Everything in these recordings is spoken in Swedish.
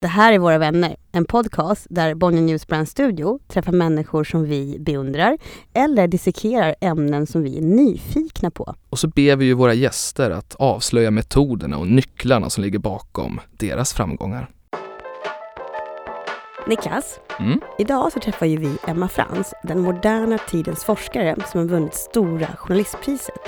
Det här är Våra vänner, en podcast där Bonnier News Brand Studio träffar människor som vi beundrar eller dissekerar ämnen som vi är nyfikna på. Och så ber vi ju våra gäster att avslöja metoderna och nycklarna som ligger bakom deras framgångar. Niklas, Mm. idag så träffar ju vi Emma Frans, den moderna tidens forskare som har vunnit Stora journalistpriset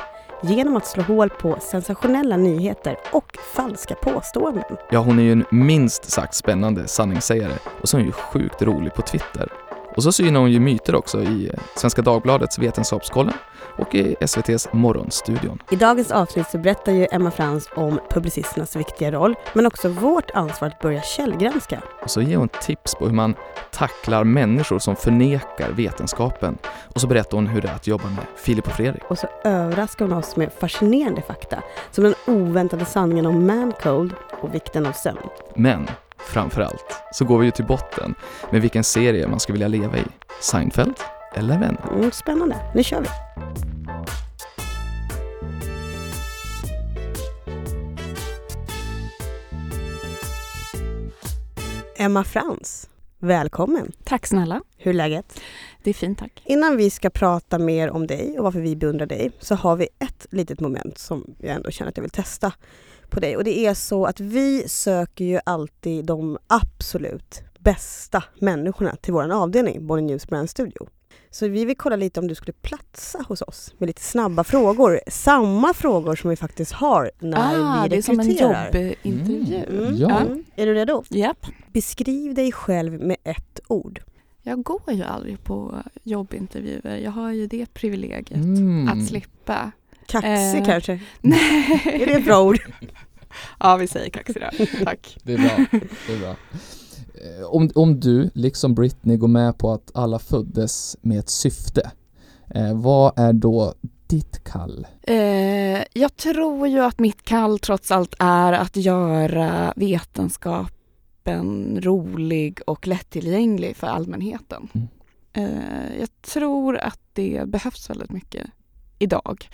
genom att slå hål på sensationella nyheter och falska påståenden. Ja, hon är ju en minst sagt spännande sanningssägare och så är hon ju sjukt rolig på Twitter. Och så synar hon ju myter också i eh, Svenska Dagbladets Vetenskapskollen och i SVTs Morgonstudion. I dagens avsnitt så berättar ju Emma Frans om publicisternas viktiga roll, men också vårt ansvar att börja källgranska. Och så ger hon tips på hur man tacklar människor som förnekar vetenskapen. Och så berättar hon hur det är att jobba med Filip och Fredrik. Och så överraskar hon oss med fascinerande fakta, som den oväntade sanningen om mancold och vikten av sömn. Men framför allt så går vi ju till botten med vilken serie man skulle vilja leva i. Seinfeld eller Vänner? Mm, spännande, nu kör vi! Emma Frans, välkommen! Tack snälla. Hur är läget? Det är fint tack. Innan vi ska prata mer om dig och varför vi beundrar dig så har vi ett litet moment som jag ändå känner att jag vill testa på dig. Och det är så att vi söker ju alltid de absolut bästa människorna till vår avdelning, Bonnier News Brand Studio. Så vi vill kolla lite om du skulle platsa hos oss med lite snabba frågor. Samma frågor som vi faktiskt har när ah, vi det är som en rekryterar. jobbintervju. Mm. Ja. Mm. Är du redo? Japp. Beskriv dig själv med ett ord. Jag går ju aldrig på jobbintervjuer. Jag har ju det privilegiet Mm. att slippa. Kaxig Eh, kanske? Nej. Är det ett bra ord? Ja, vi säger kaxig då. Tack. Det är bra. Det är bra. Eh, Om, om du, liksom Britney, går med på att alla föddes med ett syfte, eh, vad är då ditt kall? Eh, jag tror ju att mitt kall trots allt är att göra vetenskapen rolig och lättillgänglig för allmänheten. Mm. Eh, jag tror att det behövs väldigt mycket idag.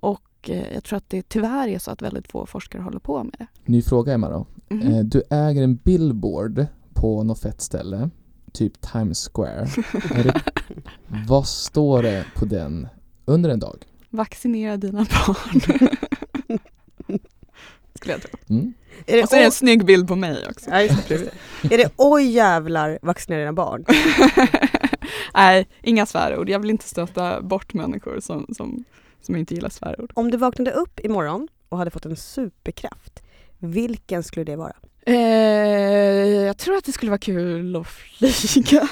Och eh, jag tror att det tyvärr är så att väldigt få forskare håller på med det. Ny fråga Emma då. Mhm. Eh, Du äger en billboard på något fett ställe, typ Times Square. Det, vad står det på den under en dag? Vaccinera dina barn. Skulle jag tro. Mm? Är det, Och så är det en snygg bild på mig också. ja, just det. är det oj jävlar vaccinera dina barn? Nej, inga svärord. Jag vill inte stöta bort människor som, som, som inte gillar svärord. Om du vaknade upp imorgon och hade fått en superkraft, vilken skulle det vara? Eh, jag tror att det skulle vara kul att flyga.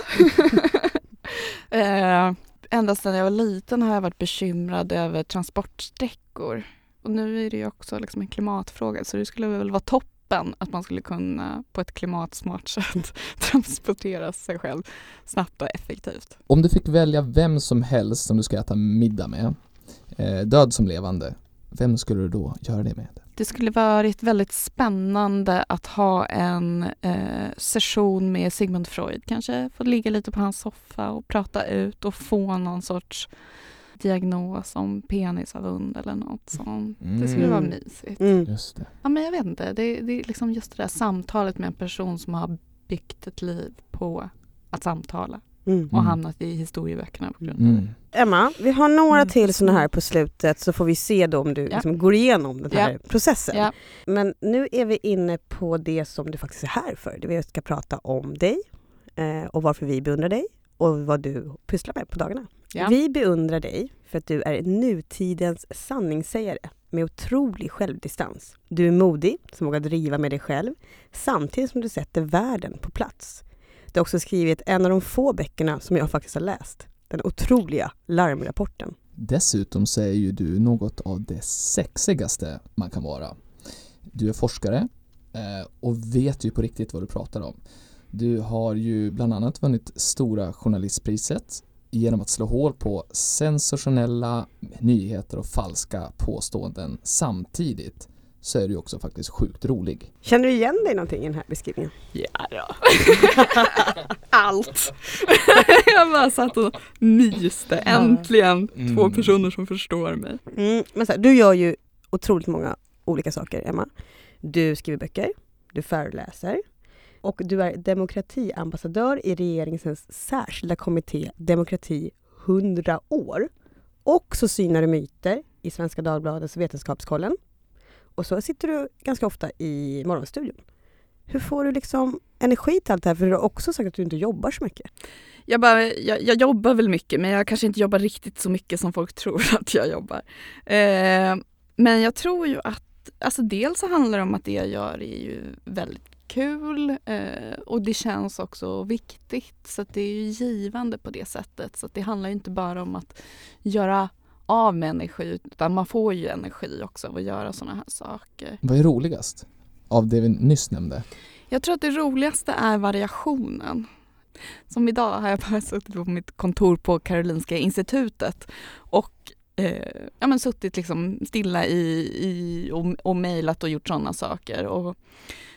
eh, ända sedan jag var liten har jag varit bekymrad över transportsträckor. Och nu är det ju också liksom en klimatfråga så det skulle väl vara toppen att man skulle kunna på ett klimatsmart sätt transportera sig själv snabbt och effektivt. Om du fick välja vem som helst som du ska äta middag med, eh, död som levande, vem skulle du då göra det med? Det skulle varit väldigt spännande att ha en eh, session med Sigmund Freud kanske. Få ligga lite på hans soffa och prata ut och få någon sorts diagnos om penisavund eller något sånt. Det skulle vara Mm. mysigt. Mm. Just det. Ja, men jag vet inte, det, det är liksom just det där samtalet med en person som har byggt ett liv på att samtala Mm. och hamnat i historieböckerna på grund av Mm. Emma, vi har några Mm. till sådana här på slutet så får vi se då om du Ja. liksom går igenom den här Ja. processen. Ja. Men nu är vi inne på det som du faktiskt är här för. Det Vi ska prata om dig eh, och varför vi beundrar dig och vad du pysslar med på dagarna. Vi beundrar dig för att du är nutidens sanningssägare med otrolig självdistans. Du är modig som vågar driva med dig själv samtidigt som du sätter världen på plats. Du har också skrivit en av de få böckerna som jag faktiskt har läst. Den otroliga larmrapporten. Dessutom så är ju du något av det sexigaste man kan vara. Du är forskare eh, och vet ju på riktigt vad du pratar om. Du har ju bland annat vunnit Stora journalistpriset genom att slå hål på sensationella nyheter och falska påståenden samtidigt så är du också faktiskt sjukt rolig. Känner du igen dig någonting i den här beskrivningen? Ja då. Allt. jag bara satt och myste. Äntligen två Mm. personer som förstår mig. Mm, men så här, du gör ju otroligt många olika saker, Emma. Du skriver böcker, du föreläser, och du är demokratiambassadör i regeringens särskilda kommitté Demokrati 100 år. Och så synar du myter i Svenska Dagbladets Vetenskapskollen. Och så sitter du ganska ofta i Morgonstudion. Hur får du liksom energi till allt det här? För du har också sagt att du inte jobbar så mycket. Jag, bara, jag, jag jobbar väl mycket men jag kanske inte jobbar riktigt så mycket som folk tror att jag jobbar. Eh, men jag tror ju att, alltså dels så handlar det om att det jag gör är ju väldigt kul eh, och det känns också viktigt så det är ju givande på det sättet. Så det handlar inte bara om att göra av med energi utan man får ju energi också av att göra sådana här saker. Vad är roligast av det vi nyss nämnde? Jag tror att det roligaste är variationen. Som idag har jag bara suttit på mitt kontor på Karolinska institutet och eh, ja, men suttit liksom stilla i, i, och, och mejlat och gjort sådana saker. Och,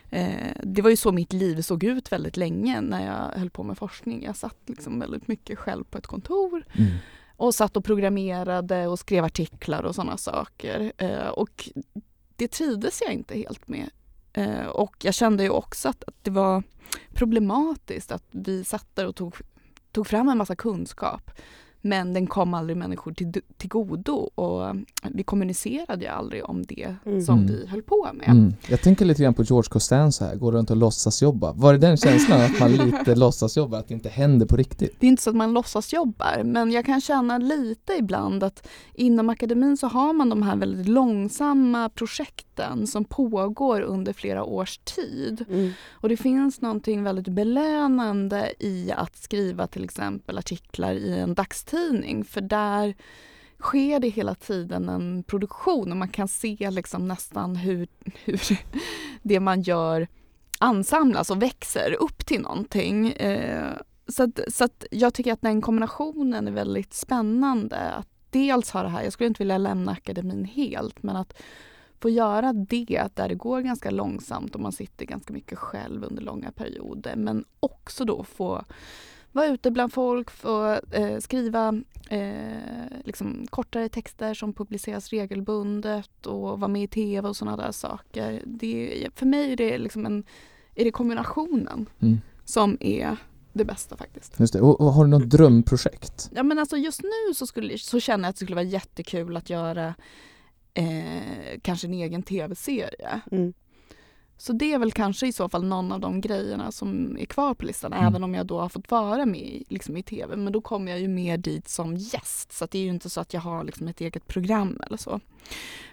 eh, det var ju så mitt liv såg ut väldigt länge när jag höll på med forskning. Jag satt liksom väldigt mycket själv på ett kontor Mm och satt och programmerade och skrev artiklar och sådana saker. Eh, och det trivdes jag inte helt med. Eh, och jag kände ju också att, att det var problematiskt att vi satt där och tog, tog fram en massa kunskap men den kom aldrig människor till, till godo och eh, vi kommunicerade ju aldrig om det Mm. som Mm. vi höll på med. Mm. Jag tänker lite grann på George Costanza här, går runt och låtsas jobba. Var det den känslan att man lite låtsas jobba, att det inte händer på riktigt? Det är inte så att man låtsas jobbar men jag kan känna lite ibland att inom akademin så har man de här väldigt långsamma projekten som pågår under flera års tid. Mm. Och det finns någonting väldigt belönande i att skriva till exempel artiklar i en dagstidning för där sker det hela tiden en produktion och man kan se liksom nästan hur, hur det man gör ansamlas och växer upp till någonting. Eh, så att, så att jag tycker att den kombinationen är väldigt spännande. Att dels ha det här, jag skulle inte vilja lämna akademin helt, men att få göra det där det går ganska långsamt och man sitter ganska mycket själv under långa perioder. Men också då få vara ute bland folk, få eh, skriva eh, liksom kortare texter som publiceras regelbundet och vara med i tv och sådana där saker. Det, för mig är det, liksom en, är det kombinationen Mm. som är det bästa faktiskt. Just det. Och, och har du något drömprojekt? Ja, men alltså just nu så, skulle, så känner jag att det skulle vara jättekul att göra eh, kanske en egen tv-serie. Mm. Så det är väl kanske i så fall någon av de grejerna som är kvar på listan, Mm. även om jag då har fått vara med i- liksom i tv. Men då kommer jag ju mer dit som gäst, så det är ju inte så att jag har liksom ett eget program eller så.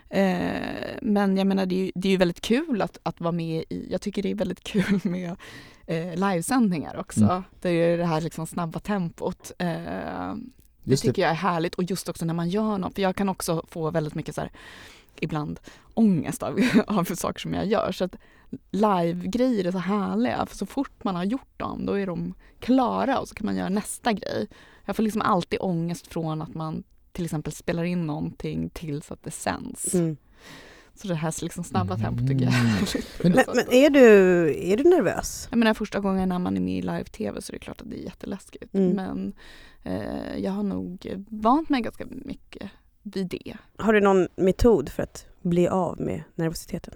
Eh, men jag menar, det är ju, det är ju väldigt kul att, att vara med i, jag tycker det är väldigt kul med eh, livesändningar också. Mm. Det är det här liksom snabba tempot. Eh, det Just det. tycker jag är härligt och just också när man gör något, för jag kan också få väldigt mycket så här, ibland ångest av, av saker som jag gör. Så att live-grejer är så härliga, för så fort man har gjort dem då är de klara och så kan man göra nästa grej. Jag får liksom alltid ångest från att man till exempel spelar in någonting tills att det sänds. Mm. Så det här liksom snabba tempot tycker jag är Mm. Men, men är, du, är du nervös? Jag menar första gången när man är med i live-tv så är det klart att det är jätteläskigt. Mm. Men eh, jag har nog vant mig ganska mycket vid det. Har du någon metod för att bli av med nervositeten?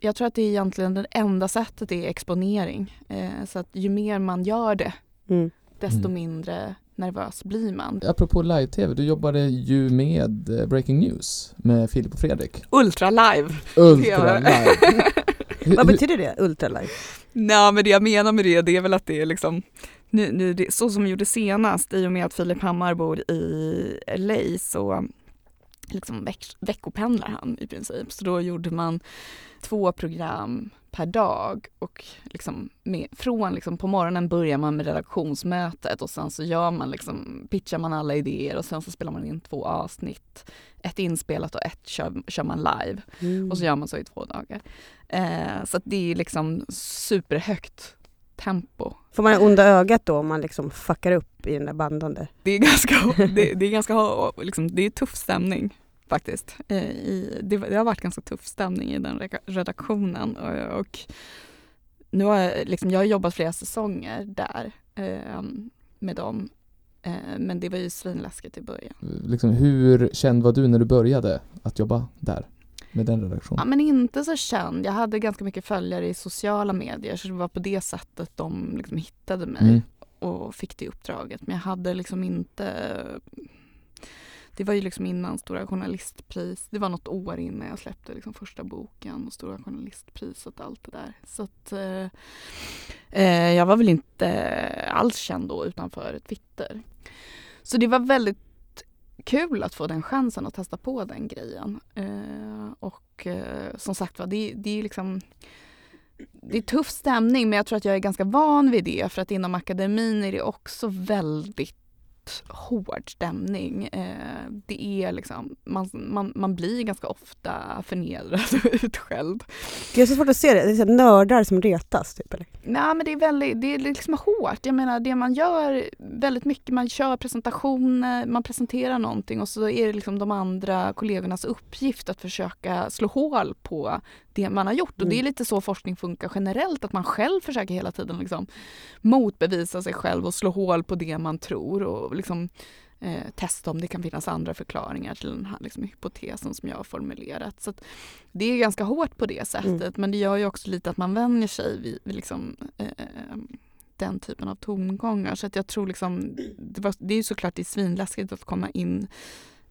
Jag tror att det är egentligen det enda sättet är exponering. Eh, så att ju mer man gör det, Mm. desto Mm. mindre nervös blir man. Apropå live-tv, du jobbade ju med eh, Breaking News med Filip och Fredrik. Ultra live! Ultra live! Vad betyder det, ultralive? Nej men det jag menar med det, det är väl att det är liksom nu, nu det, så som vi gjorde senast i och med att Filip Hammar bor i LA så liksom veck, veckopendlar han i princip. Så då gjorde man två program per dag och liksom med, från liksom på morgonen börjar man med redaktionsmötet och sen så gör man liksom, pitchar man alla idéer och sen så spelar man in två avsnitt. Ett inspelat och ett kör, kör man live. Mm. Och så gör man så i två dagar. Eh, så att det är liksom superhögt tempo. Får man onda ögat då om man liksom fuckar upp i den där bandande? Det är ganska, det, det är ganska liksom, det är tuff stämning faktiskt. Eh, i, det, det har varit ganska tuff stämning i den redaktionen och, och nu har jag, liksom, jag har jobbat flera säsonger där eh, med dem. Eh, men det var ju svinläskigt i början. liksom, hur känd var du när du började att jobba där? med den Ja, redaktionen? men inte så känd. Jag hade ganska mycket följare i sociala medier så det var på det sättet de liksom hittade mig Mm. och fick det uppdraget. Men jag hade liksom inte det var ju liksom innan Stora Journalistpris. Det var något år innan jag släppte liksom första boken och Stora Journalistpriset och allt det där. Så att eh, eh, jag var väl inte alls känd då utanför Twitter. Så det var väldigt kul att få den chansen att testa på den grejen. Eh, och eh, som sagt var, det, det är liksom det är tuff stämning men jag tror att jag är ganska van vid det för att inom akademin är det också väldigt hård stämning. Eh, det är liksom, man, man, man blir ganska ofta förnedrad och utskälld. Det är så svårt att se det, det är så nördar som retas typ eller? Nej men det är väldigt, det är liksom hårt. Jag menar det man gör väldigt mycket, man kör presentationer, man presenterar någonting och så är det liksom de andra kollegornas uppgift att försöka slå hål på det man har gjort. Och det är Mm. lite så forskning funkar generellt, att man själv försöker hela tiden liksom motbevisa sig själv och slå hål på det man tror och liksom eh, testa om det kan finnas andra förklaringar till den här liksom, hypotesen som jag har formulerat. Så det är ganska hårt på det sättet Mm. men det gör ju också lite att man vänjer sig vid, vid liksom, eh, den typen av tongångar. Så att jag tror liksom, det, var, det är ju såklart det är svinläskigt att komma in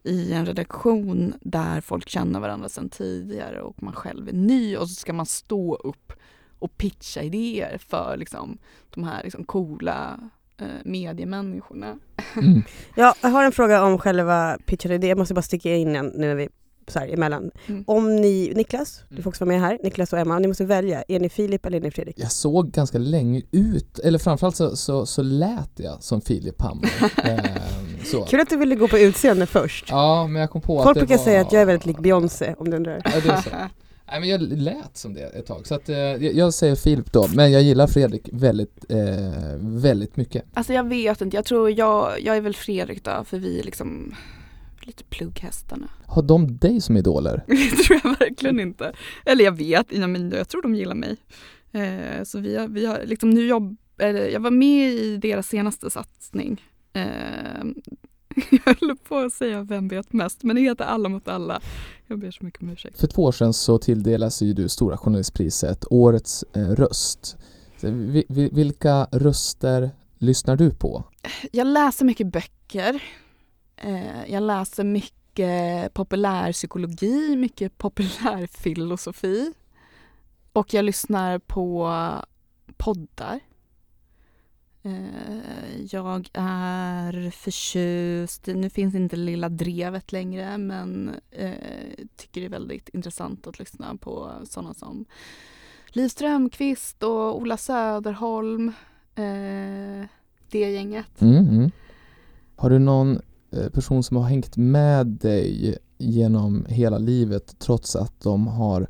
i en redaktion där folk känner varandra sedan tidigare och man själv är ny och så ska man stå upp och pitcha idéer för liksom, de här liksom, coola eh, mediemänniskorna. Mm. Ja, jag har en fråga om själva pitchen idé. Jag måste bara sticka in en nu när vi så här emellan. Mm. Om ni, Niklas, du Mm. får också vara med här, Niklas och Emma, ni måste välja. Är ni Filip eller är ni Fredrik? Jag såg ganska länge ut, eller framförallt så, så, så lät jag som Filip Hammar. Ehm, så. Kul att du ville gå på utseende först. Ja, men jag kom på Folk att det brukar var... säga att jag är väldigt lik Beyoncé om du undrar. Ja, det är så. Nej men jag lät som det ett tag, så att, eh, jag, jag säger Filip då, men jag gillar Fredrik väldigt, eh, väldigt mycket. Alltså jag vet inte, jag tror jag, jag är väl Fredrik då för vi är liksom lite plugghästarna. Har de dig som idoler? Det tror jag verkligen inte. Eller jag vet, ja, men jag tror de gillar mig. Eh, så vi har, vi har liksom nu jobb, eller, jag var med i deras senaste satsning. Eh, jag höll på att säga Vem vet mest, men det heter Alla mot alla. Jag ber så mycket om ursäkt. För två år sedan så tilldelas ju du Stora Journalistpriset, Årets eh, röst. Vilka röster lyssnar du på? Jag läser mycket böcker. Eh, jag läser mycket populärpsykologi, mycket populärfilosofi. Och jag lyssnar på poddar. Eh, jag är förtjust, i- nu finns inte Lilla Drevet längre men eh, tycker det är väldigt intressant att lyssna på sådana som Liv Strömquist och Ola Söderholm. Eh, det gänget. Mm, mm. Har du någon Eh, person som har hängt med dig genom hela livet trots att de har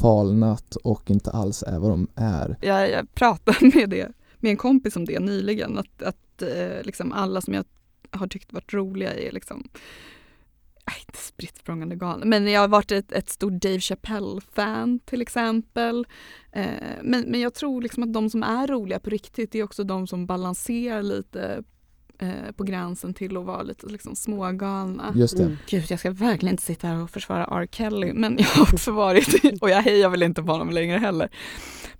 falnat och inte alls är vad de är? Jag, jag pratade med, det, med en kompis om det nyligen, att, att eh, liksom alla som jag har tyckt varit roliga är liksom Nej, inte spritt språngande galna, men jag har varit ett, ett stort Dave Chappelle-fan till exempel. Eh, men, men jag tror liksom att de som är roliga på riktigt är också de som balanserar lite eh, på gränsen till att vara lite liksom smågalna. Just det. Mm. Gud, jag ska verkligen inte sitta här och försvara R. Kelly, men jag har också varit, och jag hejar väl inte på honom längre heller.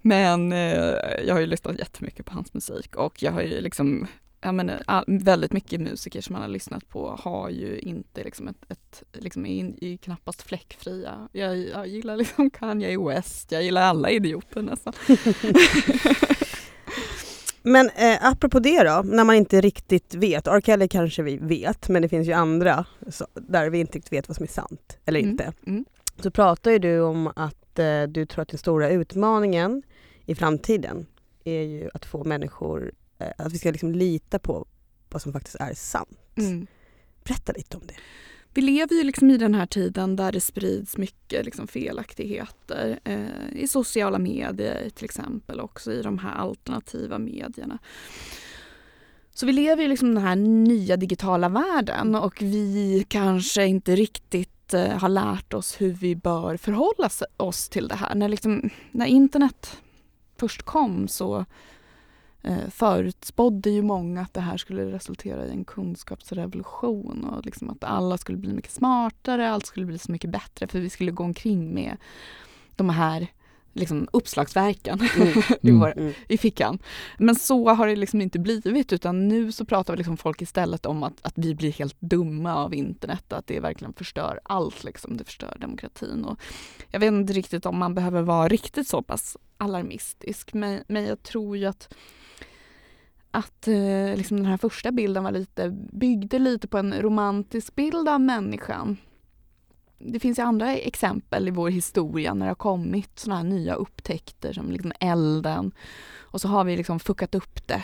Men eh, jag har ju lyssnat jättemycket på hans musik och jag har ju liksom, jag menar, all, väldigt mycket musiker som man har lyssnat på har ju inte liksom ett, ett liksom är, är knappast fläckfria. Jag, jag gillar liksom Kanye West, jag gillar alla idioter nästan. Men eh, apropå det då, när man inte riktigt vet, R. Kelly kanske vi vet, men det finns ju andra så, där vi inte riktigt vet vad som är sant eller Mm, inte. Mm. Så pratar ju du om att eh, du tror att den stora utmaningen i framtiden är ju att få människor, eh, att vi ska liksom lita på vad som faktiskt är sant. Mm. Berätta lite om det. Vi lever ju liksom i den här tiden där det sprids mycket liksom felaktigheter eh, i sociala medier till exempel, också i de här alternativa medierna. Så vi lever liksom i liksom den här nya digitala världen och vi kanske inte riktigt eh, har lärt oss hur vi bör förhålla oss till det här. När, liksom, när internet först kom så eh, förutspådde ju många att det här skulle resultera i en kunskapsrevolution och liksom att alla skulle bli mycket smartare, allt skulle bli så mycket bättre för vi skulle gå omkring med de här liksom, uppslagsverken Mm. i, vår, Mm. i fickan. Men så har det liksom inte blivit utan nu så pratar liksom folk istället om att, att vi blir helt dumma av internet, att det verkligen förstör allt, liksom. det förstör demokratin. Och jag vet inte riktigt om man behöver vara riktigt så pass alarmistisk men, men jag tror ju att att eh, liksom den här första bilden var lite, byggde lite på en romantisk bild av människan. Det finns ju andra exempel i vår historia när det har kommit sådana här nya upptäckter som liksom elden och så har vi liksom fuckat upp det.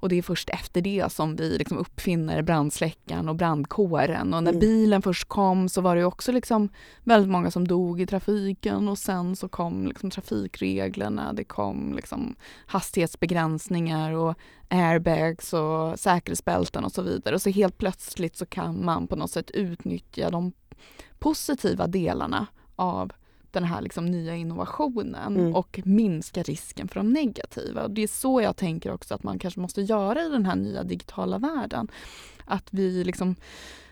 Och det är först efter det som vi liksom uppfinner brandsläckaren och brandkåren. Och när Mm. bilen först kom så var det också liksom väldigt många som dog i trafiken och sen så kom liksom trafikreglerna, det kom liksom hastighetsbegränsningar och airbags och säkerhetsbälten och så vidare. Och så helt plötsligt så kan man på något sätt utnyttja de positiva delarna av den här liksom nya innovationen Mm. och minska risken för de negativa. Och det är så jag tänker också att man kanske måste göra i den här nya digitala världen. Att vi liksom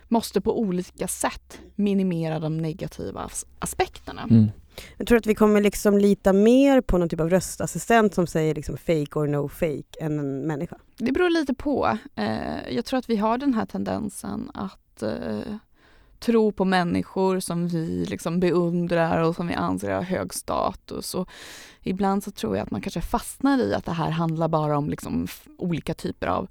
måste på olika sätt minimera de negativa as- aspekterna. Mm. Jag tror att vi kommer liksom lita mer på någon typ av röstassistent som säger liksom fake or no fake än en människa. Det beror lite på. Eh, jag tror att vi har den här tendensen att eh, tro på människor som vi liksom beundrar och som vi anser har hög status. Och ibland så tror jag att man kanske fastnar i att det här handlar bara om liksom olika typer av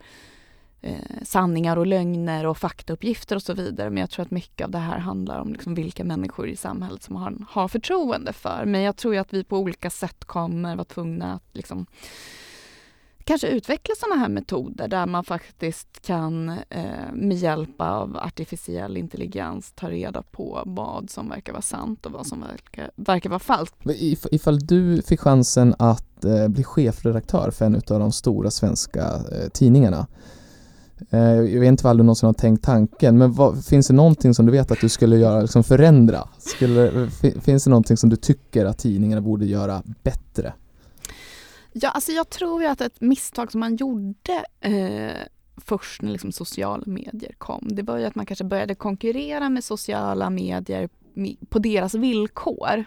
eh, sanningar och lögner och faktauppgifter och så vidare. Men jag tror att mycket av det här handlar om liksom vilka människor i samhället som har, har förtroende för. Men jag tror ju att vi på olika sätt kommer vara tvungna att liksom kanske utveckla sådana här metoder där man faktiskt kan eh, med hjälp av artificiell intelligens ta reda på vad som verkar vara sant och vad som verkar, verkar vara falskt. If- Ifall du fick chansen att eh, bli chefredaktör för en av de stora svenska eh, tidningarna. Eh, jag vet inte om du någonsin har tänkt tanken, men vad, finns det någonting som du vet att du skulle göra, liksom förändra? Skulle, eh, finns det någonting som du tycker att tidningarna borde göra bättre? Ja, alltså jag tror ju att ett misstag som man gjorde eh, först när liksom sociala medier kom, det var ju att man kanske började konkurrera med sociala medier på deras villkor.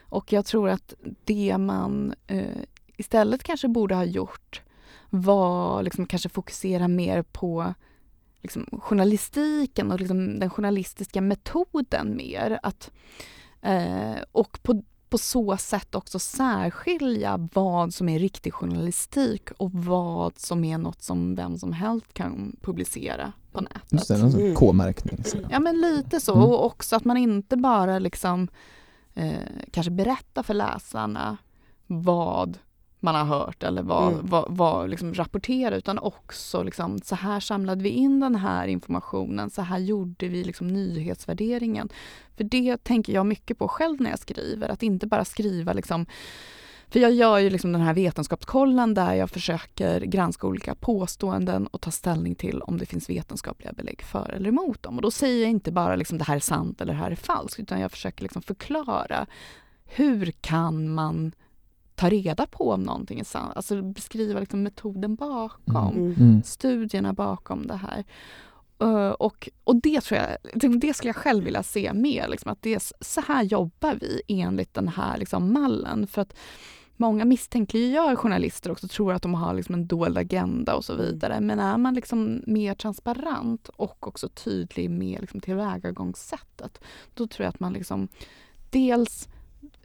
Och jag tror att det man eh, istället kanske borde ha gjort var liksom kanske fokusera mer på liksom, journalistiken och liksom den journalistiska metoden mer. Att, eh, och på, på så sätt också särskilja vad som är riktig journalistik och vad som är något som vem som helst kan publicera på Just nätet. det, någon sån Mm. K-märkning. så. Ja men lite så Mm. och också att man inte bara liksom eh, kanske berättar för läsarna vad man har hört eller vad, Mm. vad, vad liksom rapporterar utan också liksom, så här samlade vi in den här informationen, så här gjorde vi liksom nyhetsvärderingen. För det tänker jag mycket på själv när jag skriver, att inte bara skriva liksom för jag gör ju liksom den här vetenskapskollen där jag försöker granska olika påståenden och ta ställning till om det finns vetenskapliga belägg för eller emot dem. Och då säger jag inte bara liksom det här är sant eller det här är falskt utan jag försöker liksom förklara hur kan man ta reda på om någonting är sant? Alltså beskriva liksom metoden bakom Mm. Mm. studierna bakom det här. Uh, och, och det tror jag, det, skulle jag själv vilja se mer, liksom, att det är, så här jobbar vi enligt den här liksom, mallen. För att många misstänkliggör journalister också, tror att de har liksom, en dold agenda och så vidare. Men är man liksom mer transparent och också tydlig med liksom, tillvägagångssättet, då tror jag att man liksom dels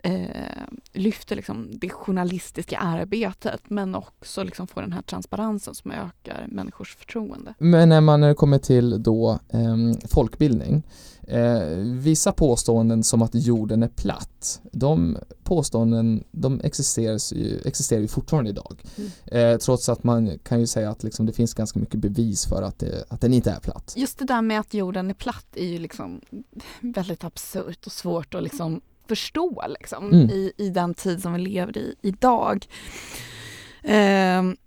eh, lyfter liksom det journalistiska arbetet men också liksom får den här transparensen som ökar människors förtroende. Men när man när det kommer till då ehm, folkbildning, eh, vissa påståenden som att jorden är platt, de påståenden de existerar ju, existerar ju fortfarande idag. Mm. Eh, trots att man kan ju säga att liksom, det finns ganska mycket bevis för att, det, att den inte är platt. Just det där med att jorden är platt är ju liksom väldigt absurt och svårt att liksom förstå liksom, Mm. i, i den tid som vi lever i idag. Ehm,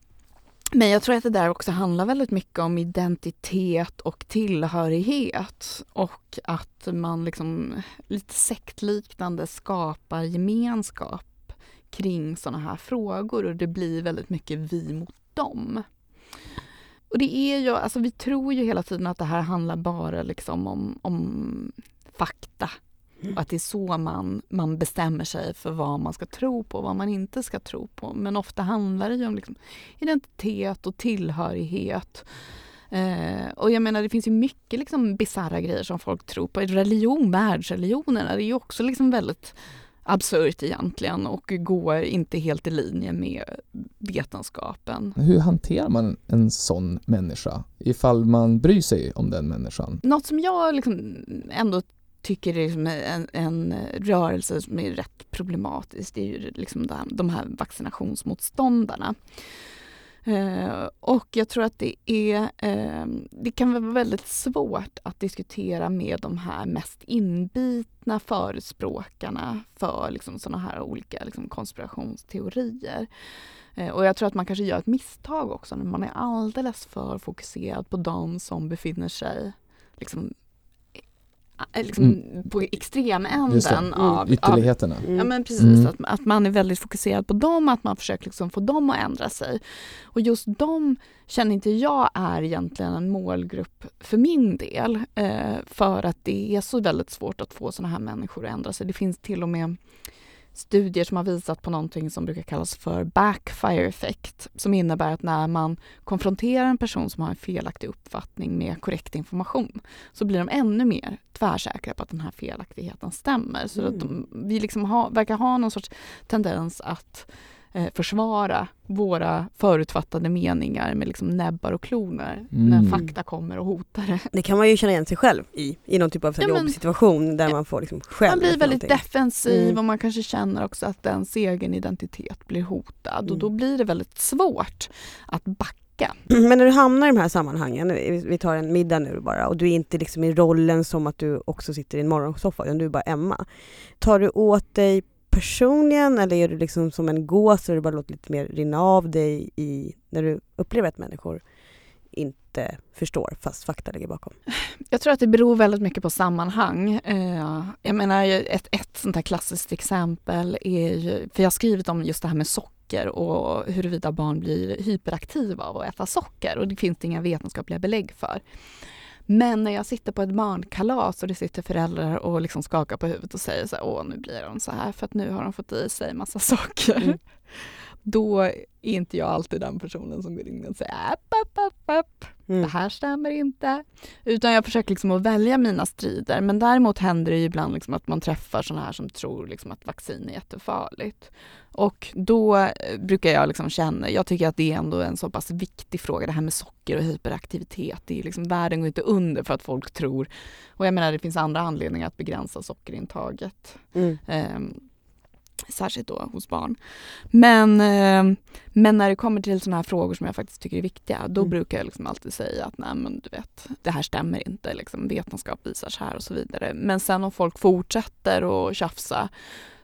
men jag tror att det där också handlar väldigt mycket om identitet och tillhörighet och att man liksom lite sektliknande skapar gemenskap kring sådana här frågor och det blir väldigt mycket vi mot dem. Och det är ju, alltså vi tror ju hela tiden att det här handlar bara liksom om, om fakta. Att det är så man, man bestämmer sig för vad man ska tro på och vad man inte ska tro på. Men ofta handlar det ju om liksom identitet och tillhörighet. Eh, och jag menar det finns ju mycket liksom bisarra grejer som folk tror på. Religion, världsreligionerna, det är ju också liksom väldigt absurt egentligen och går inte helt i linje med vetenskapen. Hur hanterar man en sån människa ifall man bryr sig om den människan? Något som jag liksom ändå tycker det är liksom en, en rörelse som är rätt problematisk det är ju liksom de här vaccinationsmotståndarna. Eh, och jag tror att det är, eh, det kan vara väldigt svårt att diskutera med de här mest inbitna förespråkarna för liksom, sådana här olika liksom, konspirationsteorier. Eh, och jag tror att man kanske gör ett misstag också när man är alldeles för fokuserad på de som befinner sig liksom, liksom mm. på extremänden av ytterligheterna. Av, ja men precis, mm. att, att man är väldigt fokuserad på dem, att man försöker liksom få dem att ändra sig. Och just de känner inte jag är egentligen en målgrupp för min del. Eh, för att det är så väldigt svårt att få såna här människor att ändra sig. Det finns till och med studier som har visat på någonting som brukar kallas för backfire effect som innebär att när man konfronterar en person som har en felaktig uppfattning med korrekt information så blir de ännu mer tvärsäkra på att den här felaktigheten stämmer. Så mm. att de, vi liksom ha, verkar ha någon sorts tendens att försvara våra förutfattade meningar med liksom näbbar och kloner mm. när fakta kommer och hotar det. Det kan man ju känna igen sig själv i, i någon typ av ja, jobbsituation där man får liksom själv Man blir väldigt någonting. defensiv mm. och man kanske känner också att ens egen identitet blir hotad mm. och då blir det väldigt svårt att backa men när du hamnar i de här sammanhangen, vi tar en middag nu bara och du är inte liksom i rollen som att du också sitter i en morgonsoffa utan du är bara Emma. Tar du åt dig personligen eller är du liksom som en gås och du bara låter lite mer rinna av dig i, när du upplever att människor inte förstår fast fakta ligger bakom? Jag tror att det beror väldigt mycket på sammanhang. Eh, jag menar ett, ett sånt här klassiskt exempel är ju, för jag har skrivit om just det här med socker och huruvida barn blir hyperaktiva av att äta socker och det finns det inga vetenskapliga belägg för. Men när jag sitter på ett barnkalas och det sitter föräldrar och liksom skakar på huvudet och säger så här, åh nu blir de så här för att nu har de fått i sig massa socker. Mm. Då är inte jag alltid den personen som går in och säger app, app, app, app. Mm. det här stämmer inte. Utan jag försöker liksom att välja mina strider. Men däremot händer det ju ibland liksom att man träffar sådana här som tror liksom att vaccin är jättefarligt. Och då eh, brukar jag liksom känna, jag tycker att det är ändå en så pass viktig fråga det här med socker och hyperaktivitet. Det är liksom, världen går inte under för att folk tror, och jag menar det finns andra anledningar att begränsa sockerintaget. Mm. Um, Särskilt då hos barn. Men, eh, men när det kommer till sådana här frågor som jag faktiskt tycker är viktiga, då mm. brukar jag liksom alltid säga att nej men du vet, det här stämmer inte, liksom, vetenskap visar så här och så vidare. Men sen om folk fortsätter att tjafsa,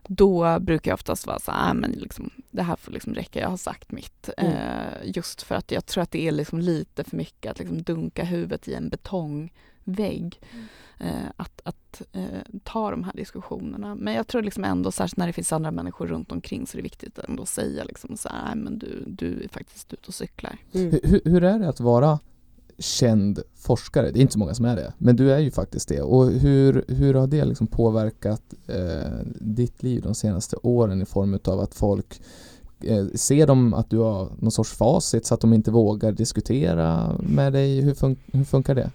då brukar jag oftast vara så här, men liksom, det här får liksom räcka, jag har sagt mitt. Mm. Eh, just för att jag tror att det är liksom lite för mycket att liksom dunka huvudet i en betongvägg. Mm. Eh, att, att eh, ta de här diskussionerna. Men jag tror liksom ändå, särskilt när det finns andra människor runt omkring, så är det viktigt att ändå säga liksom så här, men du, du är faktiskt ute och cyklar. Mm. Hur, hur är det att vara känd forskare? Det är inte så många som är det, men du är ju faktiskt det. Och hur, hur har det liksom påverkat eh, ditt liv de senaste åren i form av att folk eh, Ser de att du har någon sorts facit så att de inte vågar diskutera med dig? Hur, fun hur funkar det?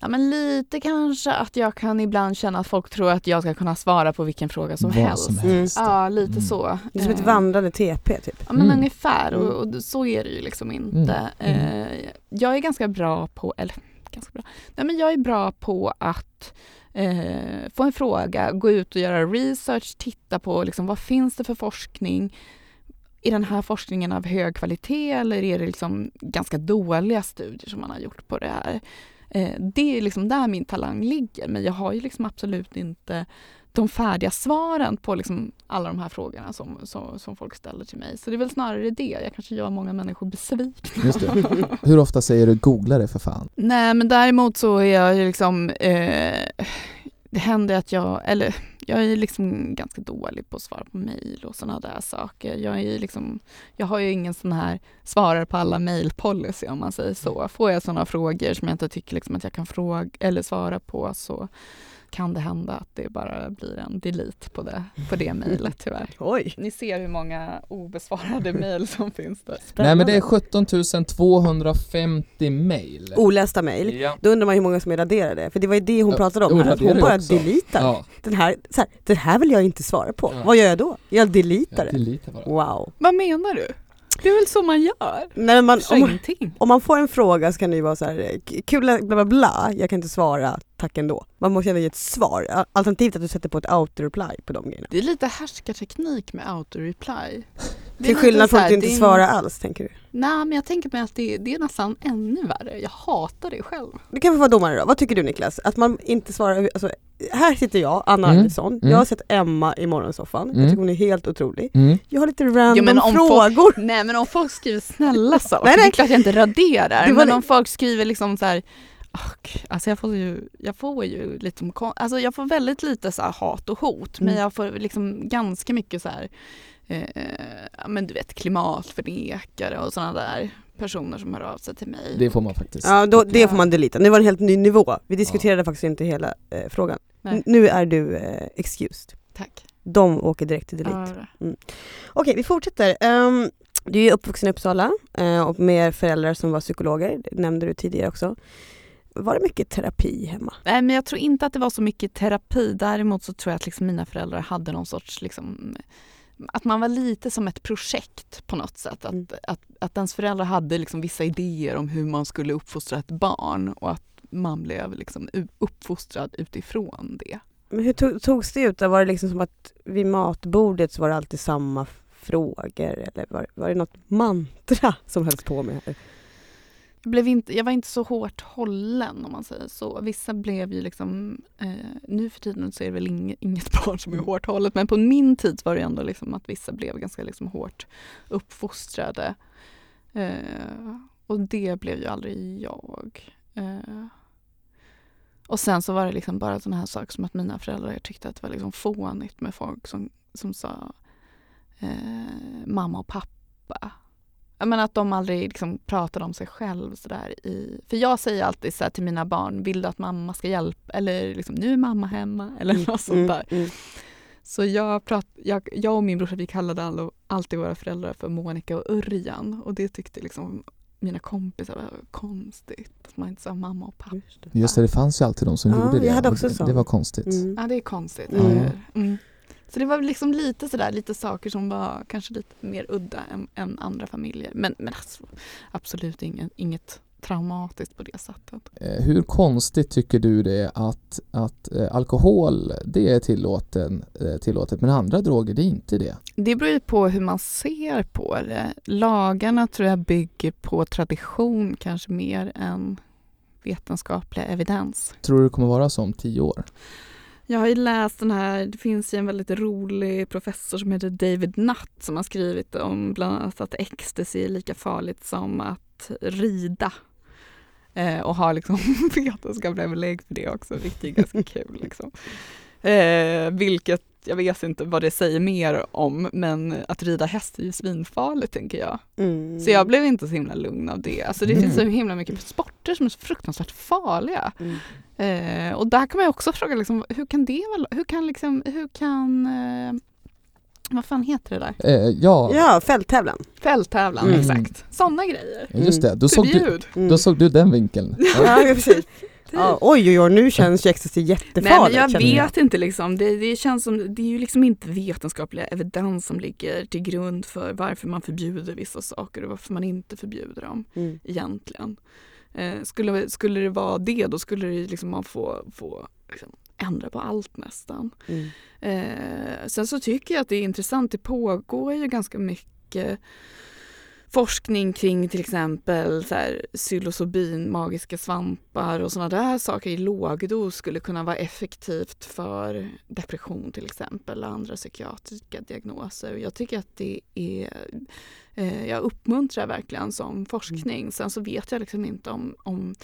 Ja men lite kanske att jag kan ibland känna att folk tror att jag ska kunna svara på vilken fråga som Vad helst. Som helst. Mm. Ja lite mm. så. Det är som ett eh. vandrande TP typ. Ja men mm. ungefär och, och, så är det ju liksom inte. Mm. mm. Eh, jag är ganska bra på, eller ganska bra, nej men jag är bra på att eh, få en fråga, gå ut och göra research, titta på liksom, vad finns det för forskning är den här forskningen av hög kvalitet eller är det liksom ganska dåliga studier som man har gjort på det här? Eh, det är liksom där min talang ligger, men jag har ju liksom absolut inte de färdiga svaren på liksom alla de här frågorna som, som, som, folk ställer till mig. Så det är väl snarare det. Jag kanske gör många människor besvikna. Hur ofta säger du googla det för fan? Nej men däremot så är jag ju liksom eh, det händer att jag, eller jag är liksom ganska dålig på att svara på mejl och sådana där saker. Jag, är liksom, jag har ju ingen sån här svarar på alla mejl-policy om man säger så. Får jag sådana frågor som jag inte tycker liksom att jag kan fråga eller svara på så kan det hända att det bara blir en delete på det, på det mejlet tyvärr. Oj! Ni ser hur många obesvarade mejl som finns där. Nej men det är 17 250 mejl. Olästa mejl. Ja. Då undrar man hur många som är raderade, för det var ju det hon Ja, pratade om. Här. att Hon bara också. deletar. Ja, Den, här, så här, den här vill jag inte svara på. Ja. Vad gör jag då? Jag deletar det. Wow. Vad menar du? Det är väl så man gör? Nej, men man, om, ingenting. om man får en fråga så kan det ju vara så här, kul bla bla bla, jag kan inte svara, tack ändå. Man måste ändå ge ett svar. Alternativt att du sätter på ett auto-reply på de grejerna. Det är lite härskarteknik med auto-reply. Till skillnad från att du inte är- svarar alls, tänker du? Nej, men jag tänker mig att det, det är nästan ännu värre. Jag hatar det själv. Du kan få vara domare då. Vad tycker du Niklas? Att man inte svarar, alltså, här sitter jag, Anna Mm. Arvidsson. Mm. Jag har sett Emma i morgonsoffan. Jag Mm. tycker hon är helt otrolig. Mm. Jag har lite random men om frågor. Nej, men om folk skriver snälla saker, Nej, nej. det är klart jag inte raderar. Det var Men det- om folk skriver liksom så här och, alltså jag får ju, jag får ju lite, alltså jag får väldigt lite så här hat och hot men Mm. jag får liksom ganska mycket så här, eh, ja, men du vet klimatförnekare och sådana där personer som hör av sig till mig. Det får man faktiskt. Ja, då, det Ja. får man delita. Nu var det en helt ny nivå. Vi diskuterade faktiskt inte hela eh, frågan. Nu är du eh, excused. Tack. De åker direkt till delete. Ja, Okej, vi fortsätter. Um, du är uppvuxen i Uppsala eh, och med föräldrar som var psykologer, det nämnde du tidigare också. Var det mycket terapi hemma? Nej, men jag tror inte att det var så mycket terapi. Däremot så tror jag att liksom mina föräldrar hade någon sorts liksom, att man var lite som ett projekt på något sätt. Att, Mm. att, att ens föräldrar hade liksom vissa idéer om hur man skulle uppfostra ett barn och att man blev liksom uppfostrad utifrån det. Men hur tog, togs det ut? Var det liksom som att vid matbordet så var det alltid samma frågor eller var, var det något mantra som hölls på med? Här? Blev inte, jag var inte så hårt hållen om man säger så. Vissa blev ju liksom, eh, nu för tiden så är det väl inget, inget barn som är Mm. hårt hållet men på min tid var det ändå liksom att vissa blev ganska liksom hårt uppfostrade. Eh, och det blev ju aldrig jag. Eh, och sen så var det liksom bara sådana här saker som att mina föräldrar tyckte att det var liksom fånigt med folk som, som sa eh, mamma och pappa. Menar att de aldrig liksom pratade om sig själv sådär i... För jag säger alltid så här till mina barn, vill du att mamma ska hjälpa? Eller liksom, nu är mamma hemma? Eller något sånt där. Mm, mm. Så jag, prat, jag, jag och min brorsa vi kallade all, alltid våra föräldrar för Monica och Örjan. Och det tyckte liksom mina kompisar var konstigt. Att man inte sa mamma och pappa. Just det. Det, fanns ju alltid de som Ja, gjorde det. jag hade och också det, så. det var konstigt. Mm. Ja, det är konstigt. Mm. Så det var liksom lite sådär, lite saker som var kanske lite mer udda än, än andra familjer. Men, men alltså, absolut inget, inget traumatiskt på det sättet. Eh, Hur konstigt tycker du det är att, att eh, alkohol det är tillåten, eh, tillåtet men andra droger det är inte det? Det beror ju på hur man ser på det. Lagarna tror jag bygger på tradition kanske mer än vetenskaplig evidens. Tror du det kommer vara så om tio år? Jag har ju läst den här, det finns ju en väldigt rolig professor som heter David Nutt som har skrivit om bland annat att ecstasy är lika farligt som att rida. Eh, och har liksom vetenskapliga belägg för det också, vilket är ganska kul. Liksom. Eh, vilket, jag vet inte vad det säger mer om, men att rida häst är ju svinfarligt tänker jag. Mm. Så jag blev inte så himla lugn av det. Alltså det Mm. finns så himla mycket sporter som är så fruktansvärt farliga. Mm. Eh, och där kan man ju också fråga liksom, hur kan det vara, hur kan liksom, hur kan, eh, vad fan heter det där? Eh, ja, Ja, fälttävlan. Fälttävlan, Mm. exakt. Sådana grejer. just det. Då såg, du. Mm. då såg du den vinkeln. Ja, precis. Ja, oj, oj, oj, nu känns ju ecstasy jättefarligt. Nej men jag vet inte liksom, det, det känns som, det är ju liksom inte vetenskapliga evidens som ligger till grund för varför man förbjuder vissa saker och varför man inte förbjuder dem Mm. egentligen. Eh, skulle, skulle det vara det då skulle det liksom man få, få liksom, ändra på allt nästan. Mm. Eh, sen så tycker jag att det är intressant, det pågår ju ganska mycket forskning kring till exempel så här, psilocybin, magiska svampar och sådana där saker i lågdos skulle kunna vara effektivt för depression till exempel och andra psykiatriska diagnoser. Jag tycker att det är eh, jag uppmuntrar verkligen som forskning. Sen så vet jag liksom inte om, om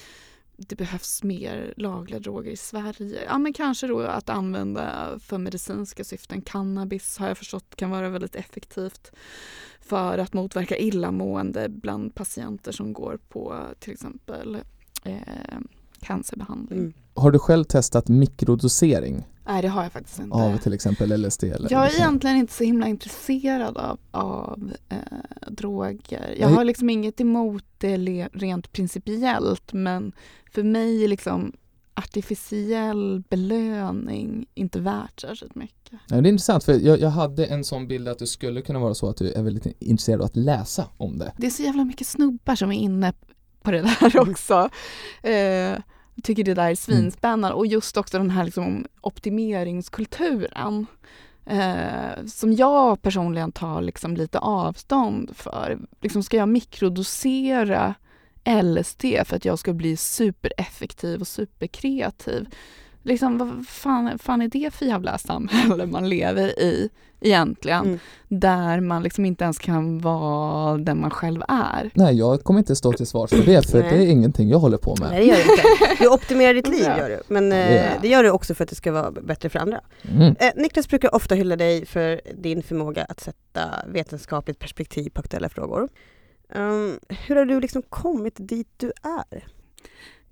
det behövs mer lagliga droger i Sverige. Ja men kanske då att använda för medicinska syften. Cannabis har jag förstått kan vara väldigt effektivt för att motverka illamående bland patienter som går på till exempel eh, cancerbehandling. Mm. Har du själv testat mikrodosering? Nej det har jag faktiskt inte. Av till exempel LSD? Eller jag är egentligen inte så himla intresserad av, av eh, droger. Jag har liksom inget emot det rent principiellt men för mig är liksom artificiell belöning inte värt särskilt mycket. Ja, det är intressant för jag, jag, hade en sån bild att det skulle kunna vara så att du är väldigt intresserad av att läsa om det. Det är så jävla mycket snubbar som är inne på det där också. Eh, jag tycker det där är mm. svinspännande och just också den här liksom optimeringskulturen eh, som jag personligen tar liksom lite avstånd för. Liksom ska jag mikrodosera LSD för att jag ska bli supereffektiv och superkreativ? Liksom, vad fan, fan är det för jävla samhälle man lever i egentligen? Mm. Där man liksom inte ens kan vara den man själv är. Nej, jag kommer inte stå till svars för det, för det är ingenting jag håller på med. Nej, det gör du inte. Du optimerar ditt liv, gör du. Men eh, det gör du också för att det ska vara bättre för andra. Mm. Eh, Niklas brukar ofta hylla dig för din förmåga att sätta vetenskapligt perspektiv på aktuella frågor. Um, hur har du liksom kommit dit du är?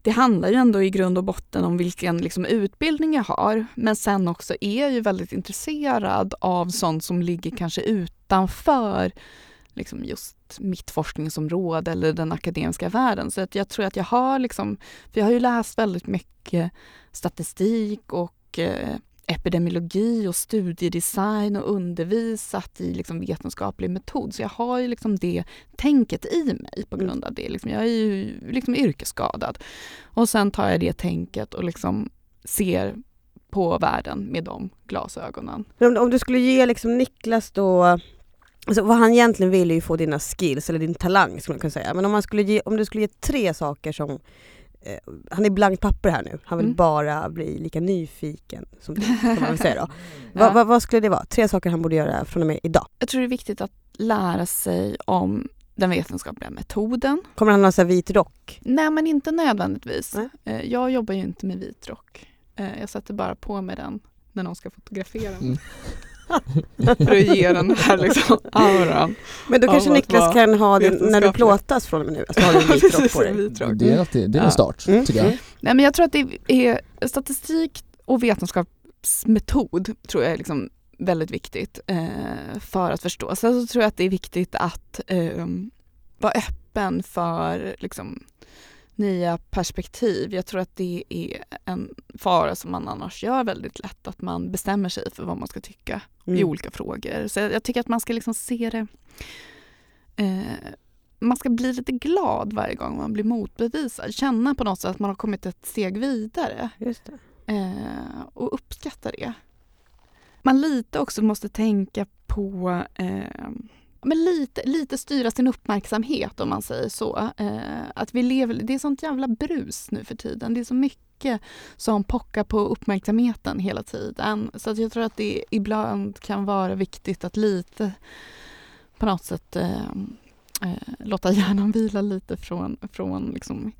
Det handlar ju ändå i grund och botten om vilken liksom, utbildning jag har. Men sen också är jag ju väldigt intresserad av sånt som ligger kanske utanför liksom, just mitt forskningsområde eller den akademiska världen. Så att jag tror att jag har liksom, för jag har ju läst väldigt mycket statistik och eh, epidemiologi och studiedesign och undervisat i liksom vetenskaplig metod. Så jag har ju liksom det tänket i mig på grund av det. Liksom jag är ju liksom yrkesskadad. Och sen tar jag det tänket och liksom ser på världen med de glasögonen. Om, om du skulle ge liksom Niklas då Alltså vad han egentligen vill är ju få dina skills eller din talang skulle man kunna säga. Men om, man skulle ge, om du skulle ge tre saker som eh, han är blankt papper här nu, han vill mm. bara bli lika nyfiken som du, kan man säga då. ja. va, va, vad skulle det vara? Tre saker han borde göra från och med idag? Jag tror det är viktigt att lära sig om den vetenskapliga metoden. Kommer han ha så vit rock? Nej men inte nödvändigtvis. Nej. Eh, jag jobbar ju inte med vit rock. Eh, jag sätter bara på mig den när någon ska fotografera mig. Mm. för att ge den här liksom auran. Men då kanske Niklas kan ha den när du plåtas från och med nu, alltså har du en vit rock på dig. Det är, alltid, det är en start, mm. tycker jag. Mm. Nej men jag tror att det är statistik och vetenskapsmetod tror jag är liksom väldigt viktigt eh, för att förstå. Sen så tror jag att det är viktigt att eh, vara öppen för liksom, nya perspektiv. Jag tror att det är en fara som man annars gör väldigt lätt, att man bestämmer sig för vad man ska tycka mm. i olika frågor. Så jag tycker att man ska liksom se det eh, man ska bli lite glad varje gång man blir motbevisad. Känna på något sätt att man har kommit ett steg vidare. Eh, och uppskatta det. Man lite också måste tänka på eh, men lite, lite styra sin uppmärksamhet om man säger så. Eh, att vi lever, det är sånt jävla brus nu för tiden. Det är så mycket som pockar på uppmärksamheten hela tiden. Så att jag tror att det ibland kan vara viktigt att lite på något sätt eh, eh, låta hjärnan vila lite från, från liksom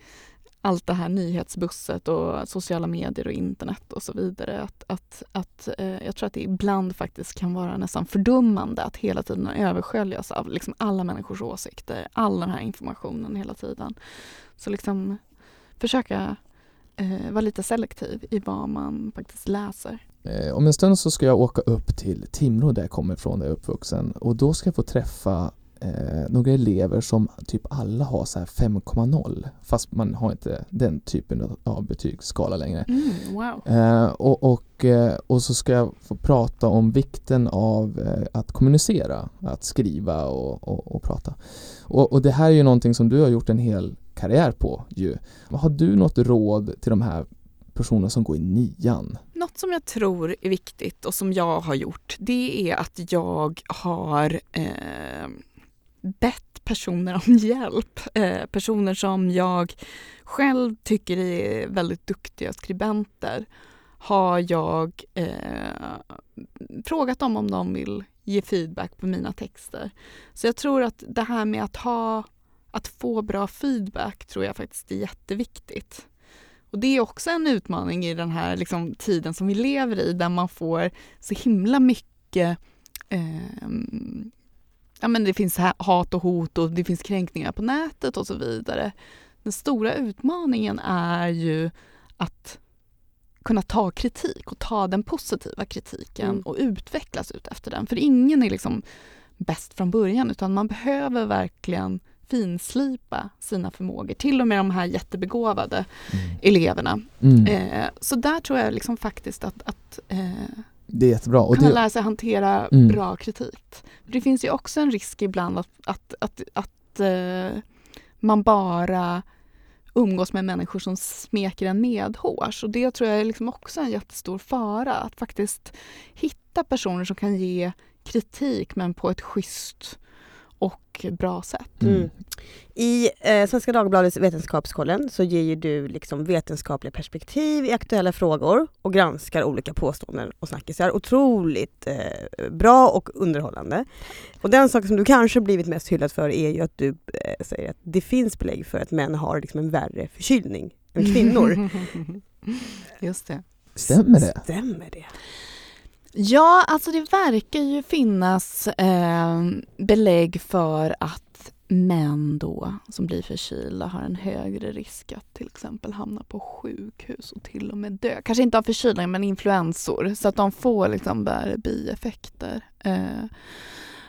allt det här nyhetsbusset och sociala medier och internet och så vidare. Att, att, att, eh, jag tror att det ibland faktiskt kan vara nästan fördummande att hela tiden översköljas av liksom alla människors åsikter, all den här informationen hela tiden. Så liksom försöka eh, vara lite selektiv i vad man faktiskt läser. Eh, om en stund så ska jag åka upp till Timrå där jag kommer ifrån, där jag är uppvuxen och då ska jag få träffa eh, några elever som typ alla har så här 5,0 fast man har inte den typen av betygsskala längre. Mm, wow. eh, och, och, eh, och så ska jag få prata om vikten av eh, att kommunicera, att skriva och, och, och prata. Och, och, det här är ju någonting som du har gjort en hel karriär på ju. Har du något råd till de här personer som går i nian? Något som jag tror är viktigt och som jag har gjort det är att jag har eh, bett personer om hjälp. Eh, personer som jag själv tycker är väldigt duktiga skribenter har jag eh, frågat dem om de vill ge feedback på mina texter. Så jag tror att det här med att ha att få bra feedback tror jag faktiskt är jätteviktigt. Och det är också en utmaning i den här liksom, tiden som vi lever i där man får så himla mycket eh, ja, men det finns hat och hot och det finns kränkningar på nätet och så vidare. Den stora utmaningen är ju att kunna ta kritik och ta den positiva kritiken mm. och utvecklas ut efter den. För ingen är liksom bäst från början utan man behöver verkligen finslipa sina förmågor, till och med de här jättebegåvade mm. eleverna. Mm. Eh, så där tror jag liksom faktiskt att, att eh, det är jättebra. Och kunna det... lära sig hantera mm. bra kritik. Det finns ju också en risk ibland att, att, att, att eh, man bara umgås med människor som smeker en medhårs. Och det tror jag är liksom också en jättestor fara. Att faktiskt hitta personer som kan ge kritik men på ett schysst och bra sätt. Mm. I eh, Svenska Dagbladets Vetenskapskollen så ger ju du liksom vetenskapliga perspektiv i aktuella frågor och granskar olika påståenden och snackisar. Otroligt eh, bra och underhållande. Och den sak som du kanske blivit mest hyllad för är ju att du eh, säger att det finns belägg för att män har liksom en värre förkylning än kvinnor. Just det. Stämmer det? Stämmer det? Ja, alltså det verkar ju finnas eh, belägg för att män då som blir förkylda har en högre risk att till exempel hamna på sjukhus och till och med dö. Kanske inte av förkylning men influensor så att de får liksom värre bieffekter. Eh,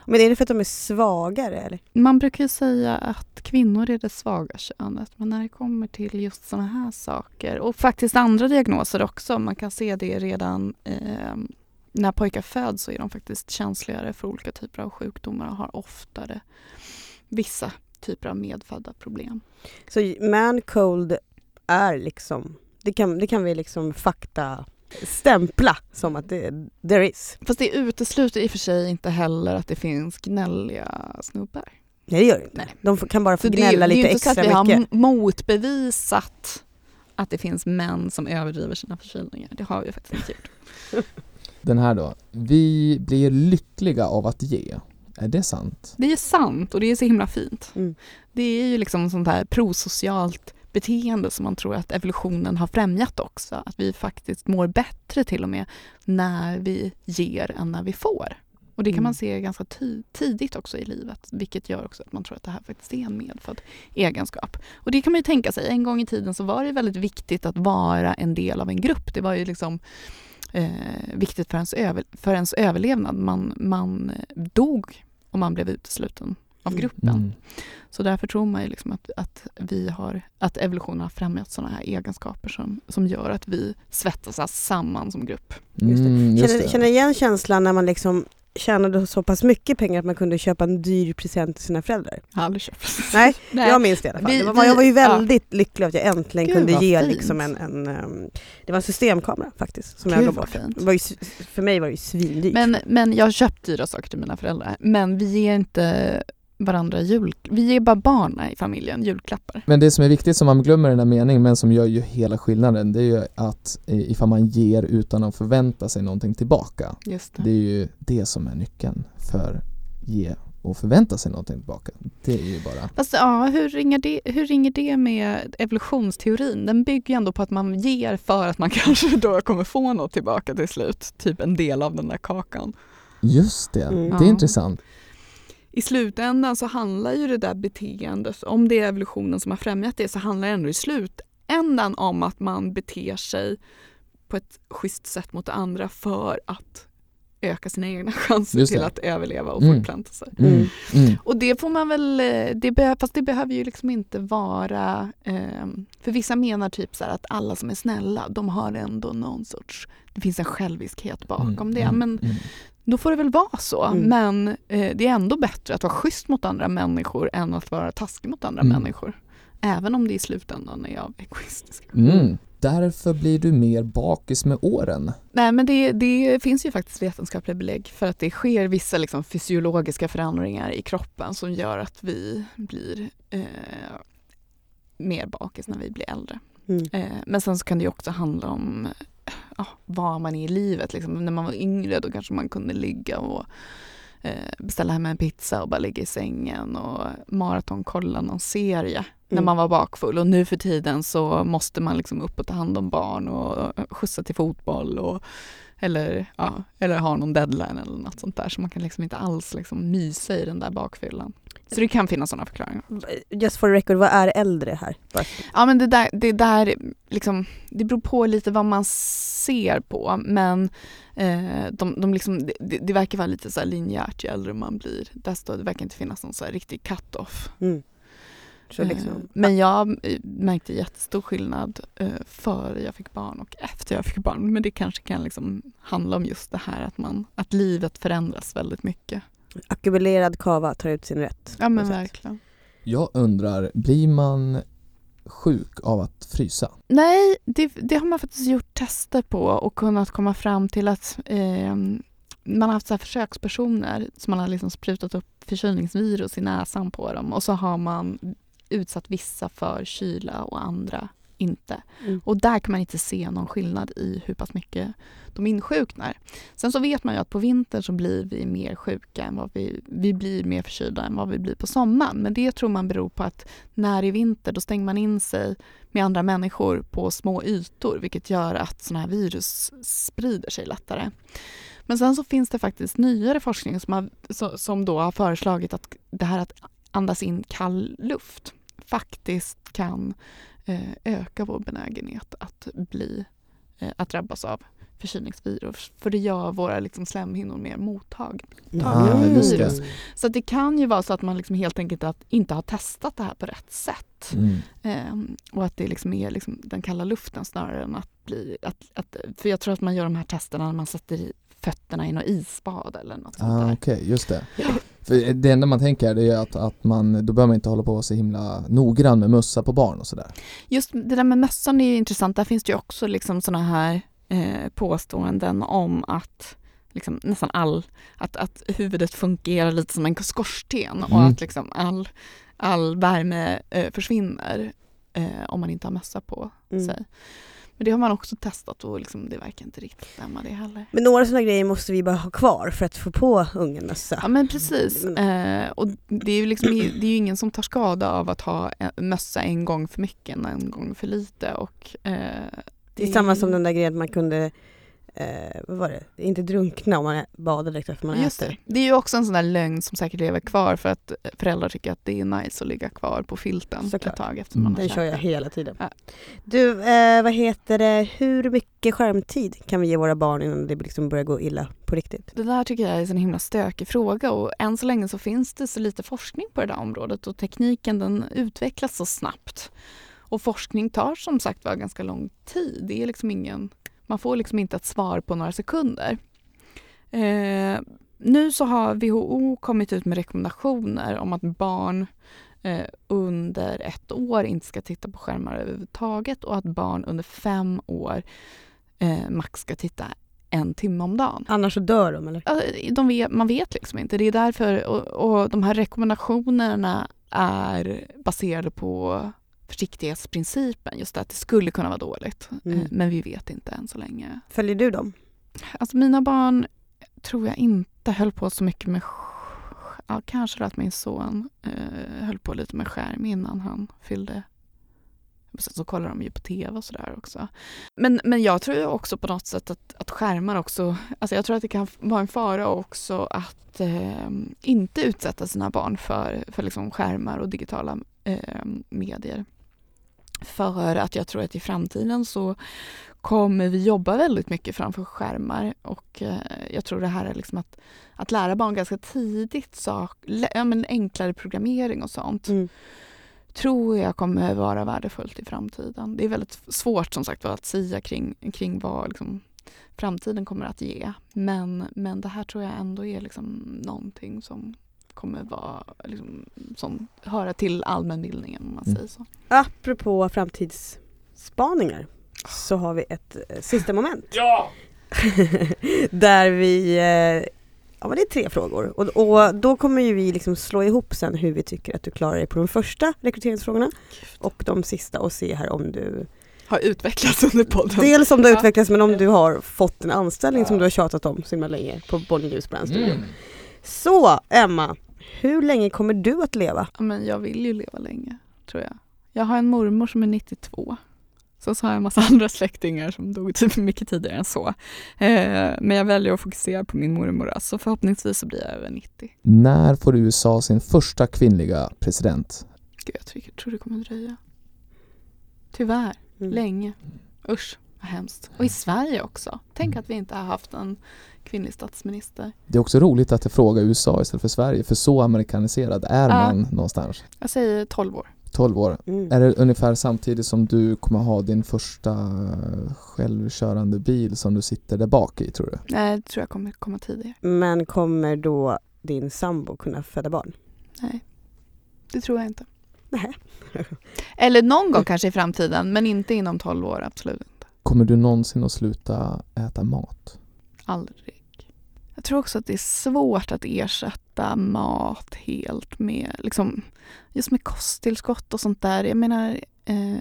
men är det för att de är svagare? Eller? Man brukar ju säga att kvinnor är det svaga könet men när det kommer till just sådana här saker och faktiskt andra diagnoser också, man kan se det redan eh, när pojkar föds så är de faktiskt känsligare för olika typer av sjukdomar och har oftare vissa typer av medfödda problem. Så man cold är liksom, det kan, det kan vi liksom fakta stämpla som att det there is. Fast det utesluter i och för sig inte heller att det finns gnälliga snubbar. Nej det gör det inte. Nej. De kan bara få så gnälla det, lite extra mycket. Det är inte så att vi har motbevisat att det finns män som överdriver sina förkylningar. Det har vi faktiskt inte gjort. Den här då. Vi blir lyckliga av att ge. Är det sant? Det är sant och det är så himla fint. Mm. Det är ju liksom sånt här prosocialt beteende som man tror att evolutionen har främjat också. Att vi faktiskt mår bättre till och med när vi ger än när vi får. Och det kan man mm. se ganska tidigt också i livet, vilket gör också att man tror att det här faktiskt är en medfödd egenskap. Och det kan man ju tänka sig, en gång i tiden så var det väldigt viktigt att vara en del av en grupp. Det var ju liksom eh, viktigt för ens, över, för ens överlevnad. Man, man dog om man blev utesluten av mm. gruppen. Mm. Så därför tror man ju liksom att, att, vi har, att evolutionen har främjat sådana här egenskaper som, som gör att vi svettas samman som grupp. Mm, känner, känner igen känslan när man liksom tjänade så pass mycket pengar att man kunde köpa en dyr present till sina föräldrar. Jag aldrig köpt. Nej, Nej, jag minns det i alla fall. Vi, var, jag var ju väldigt ja. lycklig att jag äntligen Gud, kunde ge liksom en, en um, det var en systemkamera faktiskt som Gud, jag gav bort. Var ju, för mig var det ju svindyrt. Men, men jag har köpt dyra saker till mina föräldrar. Men vi ger inte varandra jul... Vi ger bara barn i familjen julklappar. Men det som är viktigt som man glömmer i den här meningen men som gör ju hela skillnaden det är ju att ifall man ger utan att förvänta sig någonting tillbaka. Just det. det är ju det som är nyckeln för ge och förvänta sig någonting tillbaka. Det är ju bara... Fast ja, hur ringer, det, hur ringer det med evolutionsteorin? Den bygger ju ändå på att man ger för att man kanske då kommer få något tillbaka till slut. Typ en del av den där kakan. Just det, mm. det är ja. intressant i slutändan så handlar ju det där beteendet, om det är evolutionen som har främjat det, så handlar det ändå i slutändan om att man beter sig på ett schysst sätt mot andra för att öka sina egna chanser till att överleva och mm. fortplanta sig. Mm. mm. Mm. Och det får man väl, eh, det be, fast det behöver ju liksom inte vara, eh, för vissa menar typ så att alla som är snälla, de har ändå någon sorts, det finns en själviskhet bakom mm. det. Men då får det väl vara så. Mm. Men eh, det är ändå bättre att vara schysst mot andra människor än att vara taskig mot andra mm. människor. Även om det i slutändan är av egoistiska mm. Därför blir du mer bakis med åren. Nej men det, det, finns ju faktiskt vetenskapliga belägg för att det sker vissa liksom, fysiologiska förändringar i kroppen som gör att vi blir eh, mer bakis när vi blir äldre. Mm. Eh, men sen så kan det också handla om ja, var man är i livet. Liksom. När man var yngre då kanske man kunde ligga och eh, beställa hem en pizza och bara ligga i sängen och maratonkolla någon serie när Mm. man var bakfull. Och nu för tiden så måste man liksom upp och ta hand om barn och skjutsa till fotboll och, eller, ja, eller ha någon deadline eller något sånt där. Så man kan liksom inte alls liksom mysa i den där bakfyllan. Så det kan finnas sådana förklaringar. Just for the record, vad är äldre här? Ja men det där, det där liksom, det beror på lite vad man ser på men eh, de, de liksom, det, det verkar vara lite så linjärt ju äldre man blir desto det verkar inte finnas någon så riktig cut-off. Mm. Så Eh, liksom, Men jag eh, märkte jättestor skillnad eh, före jag fick barn och efter jag fick barn. Men det kanske kan liksom handla om just det här att, man, att livet förändras väldigt mycket. ackumulerad kava tar ut sin rätt. Ja men verkligen. Jag undrar, blir man sjuk av att frysa? Nej, det, det har man faktiskt gjort tester på och kunnat komma fram till att eh, man har haft så här försökspersoner som man har liksom sprutat upp förkylningsvirus i näsan på dem och så har man utsatt vissa för kyla och andra inte. Mm. Och där kan man inte se någon skillnad i hur pass mycket de insjuknar. Sen så vet man ju att på vintern så blir vi mer sjuka än vad vi, vi blir mer förkylda än vad vi blir på sommaren. Men det tror man beror på att när är vinter då stänger man in sig med andra människor på små ytor vilket gör att sådana här virus sprider sig lättare. Men sen så finns det faktiskt nyare forskning som, har, som då har föreslagit att det här att andas in kall luft faktiskt kan eh, öka vår benägenhet att bli eh, att drabbas av förkylningsvirus. För det gör våra liksom, slemhinnor mer mottagliga. Just det. Så det kan ju vara så att man liksom helt enkelt att, inte har testat det här på rätt sätt. Mm. Ehm, och att det liksom är liksom den kalla luften snarare än att bli... Att, att, för jag tror att man gör de här testerna när man sätter i fötterna i något isbad eller något sånt Ah, där. Okej, just det. För det enda man tänker är att, att man, då behöver man inte hålla på så himla noggrann med mössa på barn och sådär. Just det där med mössan är ju intressant. Där finns det ju också liksom såna här eh, påståenden om att liksom nästan all, att, att huvudet fungerar lite som en skorsten och Mm. att liksom all, all värme eh, försvinner eh, om man inte har mössa på Mm. sig. Men det har man också testat och liksom, det verkar inte riktigt stämma det heller. Men några sådana grejer måste vi bara ha kvar för att få på ungen mössa. Ja men precis. Mm. Eh, och det är, ju liksom, det är ju ingen som tar skada av att ha mössa en gång för mycket än en gång för lite. Och, eh, Det är samma som den där grejen att man kunde, eh, vad var det, inte drunkna om man badar direkt efter man Just äter. det. det är ju också en sån där lögn som säkert lever kvar för att föräldrar tycker att det är nice att ligga kvar på filten Såklart. ett tag efter man har Den kör jag hela tiden. Ja. Du, eh, vad heter det, hur mycket skärmtid kan vi ge våra barn innan det liksom börjar gå illa på riktigt? Det där tycker jag är en himla stökig fråga och än så länge så finns det så lite forskning på det där området och tekniken den utvecklas så snabbt. Och forskning tar som sagt var ganska lång tid. Det är liksom ingen, man får liksom inte ett svar på några sekunder. Eh, nu så har WHO kommit ut med rekommendationer om att barn eh, under ett år inte ska titta på skärmar överhuvudtaget och att barn under fem år eh, max ska titta en timme om dagen. Annars så dör de eller? De vet, man vet liksom inte. Det är därför, och, och de här rekommendationerna är baserade på försiktighetsprincipen. Just att det skulle kunna vara dåligt. Mm. Eh, Men vi vet inte än så länge. Följer du dem? Alltså mina barn tror jag inte höll på så mycket med Ja, kanske att min son eh, höll på lite med skärm innan han fyllde Sen så kollar de ju på tv och sådär också. Men, men jag tror ju också på något sätt att, att skärmar också, alltså jag tror att det kan vara en fara också att eh, inte utsätta sina barn för, för liksom skärmar och digitala eh, medier. För att jag tror att i framtiden så kommer vi jobba väldigt mycket framför skärmar och eh, jag tror det här är liksom att, att lära barn ganska tidigt sak, lä- ja, men enklare programmering och sånt Mm. tror jag kommer vara värdefullt i framtiden. Det är väldigt svårt som sagt att säga kring, kring vad liksom, framtiden kommer att ge. Men, men det här tror jag ändå är liksom någonting som kommer vara, liksom, som höra till allmänbildningen om man Mm. säger så. Apropå framtidsspaningar så har vi ett eh, sista moment. Ja! Där vi, eh, ja men det är tre frågor och, och då kommer ju vi liksom slå ihop sen hur vi tycker att du klarar dig på de första rekryteringsfrågorna och de sista och se här om du Har utvecklats under podden. Dels om du har Ja. utvecklats men om du har fått en anställning som du har tjatat om så himla länge på Bonnier Studio. Mm. Så Emma, hur länge kommer du att leva? Ja, men jag vill ju leva länge, tror jag. Jag har en mormor som är 92. Sen så har jag en massa andra släktingar som dog typ mycket tidigare än så. Eh, men jag väljer att fokusera på min mormor, så förhoppningsvis så blir jag över 90. När får USA sin första kvinnliga president? Gud, jag tror, jag tror det kommer att dröja. Tyvärr, Mm. länge. Usch, vad hemskt. Och i Sverige också. Tänk att vi inte har haft en kvinnlig statsminister. Det är också roligt att du frågar USA istället för Sverige, för så amerikaniserad är Ja. man någonstans. Jag säger 12 år. 12 år. Mm. Är det ungefär samtidigt som du kommer ha din första självkörande bil som du sitter där bak i tror du? Nej, det tror jag kommer komma tidigare. Men kommer då din sambo kunna föda barn? Nej, det tror jag inte. Nej. Eller någon gång kanske i framtiden, men inte inom 12 år, absolut. Kommer du någonsin att sluta äta mat? Aldrig. Jag tror också att det är svårt att ersätta mat helt med, liksom, just med kosttillskott och sånt där. Jag menar, eh,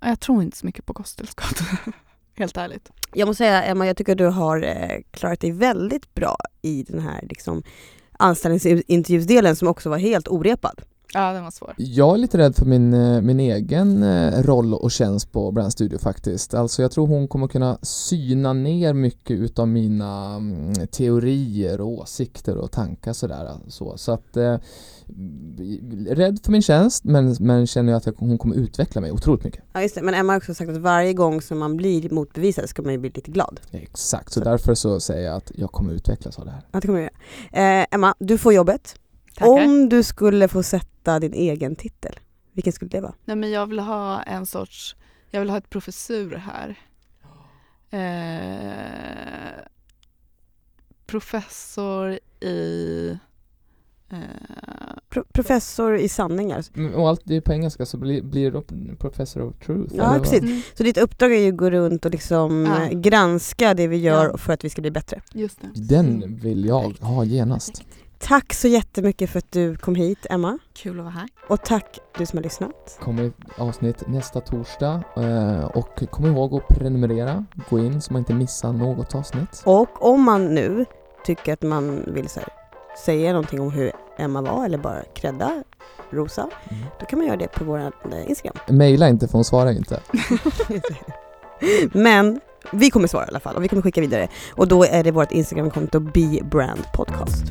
jag tror inte så mycket på kosttillskott. helt ärligt. Jag måste säga Emma, jag tycker du har eh, klarat dig väldigt bra i den här liksom, anställningsintervjusdelen som också var helt orepad. Ja, den var svår. Jag är lite rädd för min, eh, min egen eh, roll och tjänst på Brand Studio faktiskt. Alltså jag tror hon kommer kunna syna ner mycket utav mina mm, teorier och åsikter och tankar sådär. Så, så att eh, rädd för min tjänst men, men känner jag att jag, hon kommer utveckla mig otroligt mycket. Ja just det, men Emma har också sagt att varje gång som man blir motbevisad ska man ju bli lite glad. Exakt, så därför så säger jag att jag kommer utvecklas av det här. Ja, det kommer jag göra. Eh, Emma, du får jobbet. Tackar. Om du skulle få sätta din egen titel, vilken skulle det vara? Nej, men jag vill ha en sorts, jag vill ha ett professur här. Eh, professor i eh, Pro- professor i sanningar. Mm, Och allt det är på engelska så blir, blir det då Professor of Truth? Ja, precis. mm, Så ditt uppdrag är ju att gå runt och liksom Ja. eh, granska det vi gör Ja. för att vi ska bli bättre. just det. Den vill jag ha genast. Tack så jättemycket för att du kom hit Emma. Kul att vara här. Och tack du som har lyssnat. kommer avsnitt nästa torsdag eh, och kom ihåg att prenumerera, gå in så man inte missar något avsnitt. Och om man nu tycker att man vill så här, säga någonting om hur Emma var eller bara credda Rosa, Mm. då kan man göra det på vår eh, Instagram. Maila inte för hon svarar inte. Men vi kommer svara i alla fall och vi kommer skicka vidare. Och då är det vårt Instagramkonto Be Brand Podcast.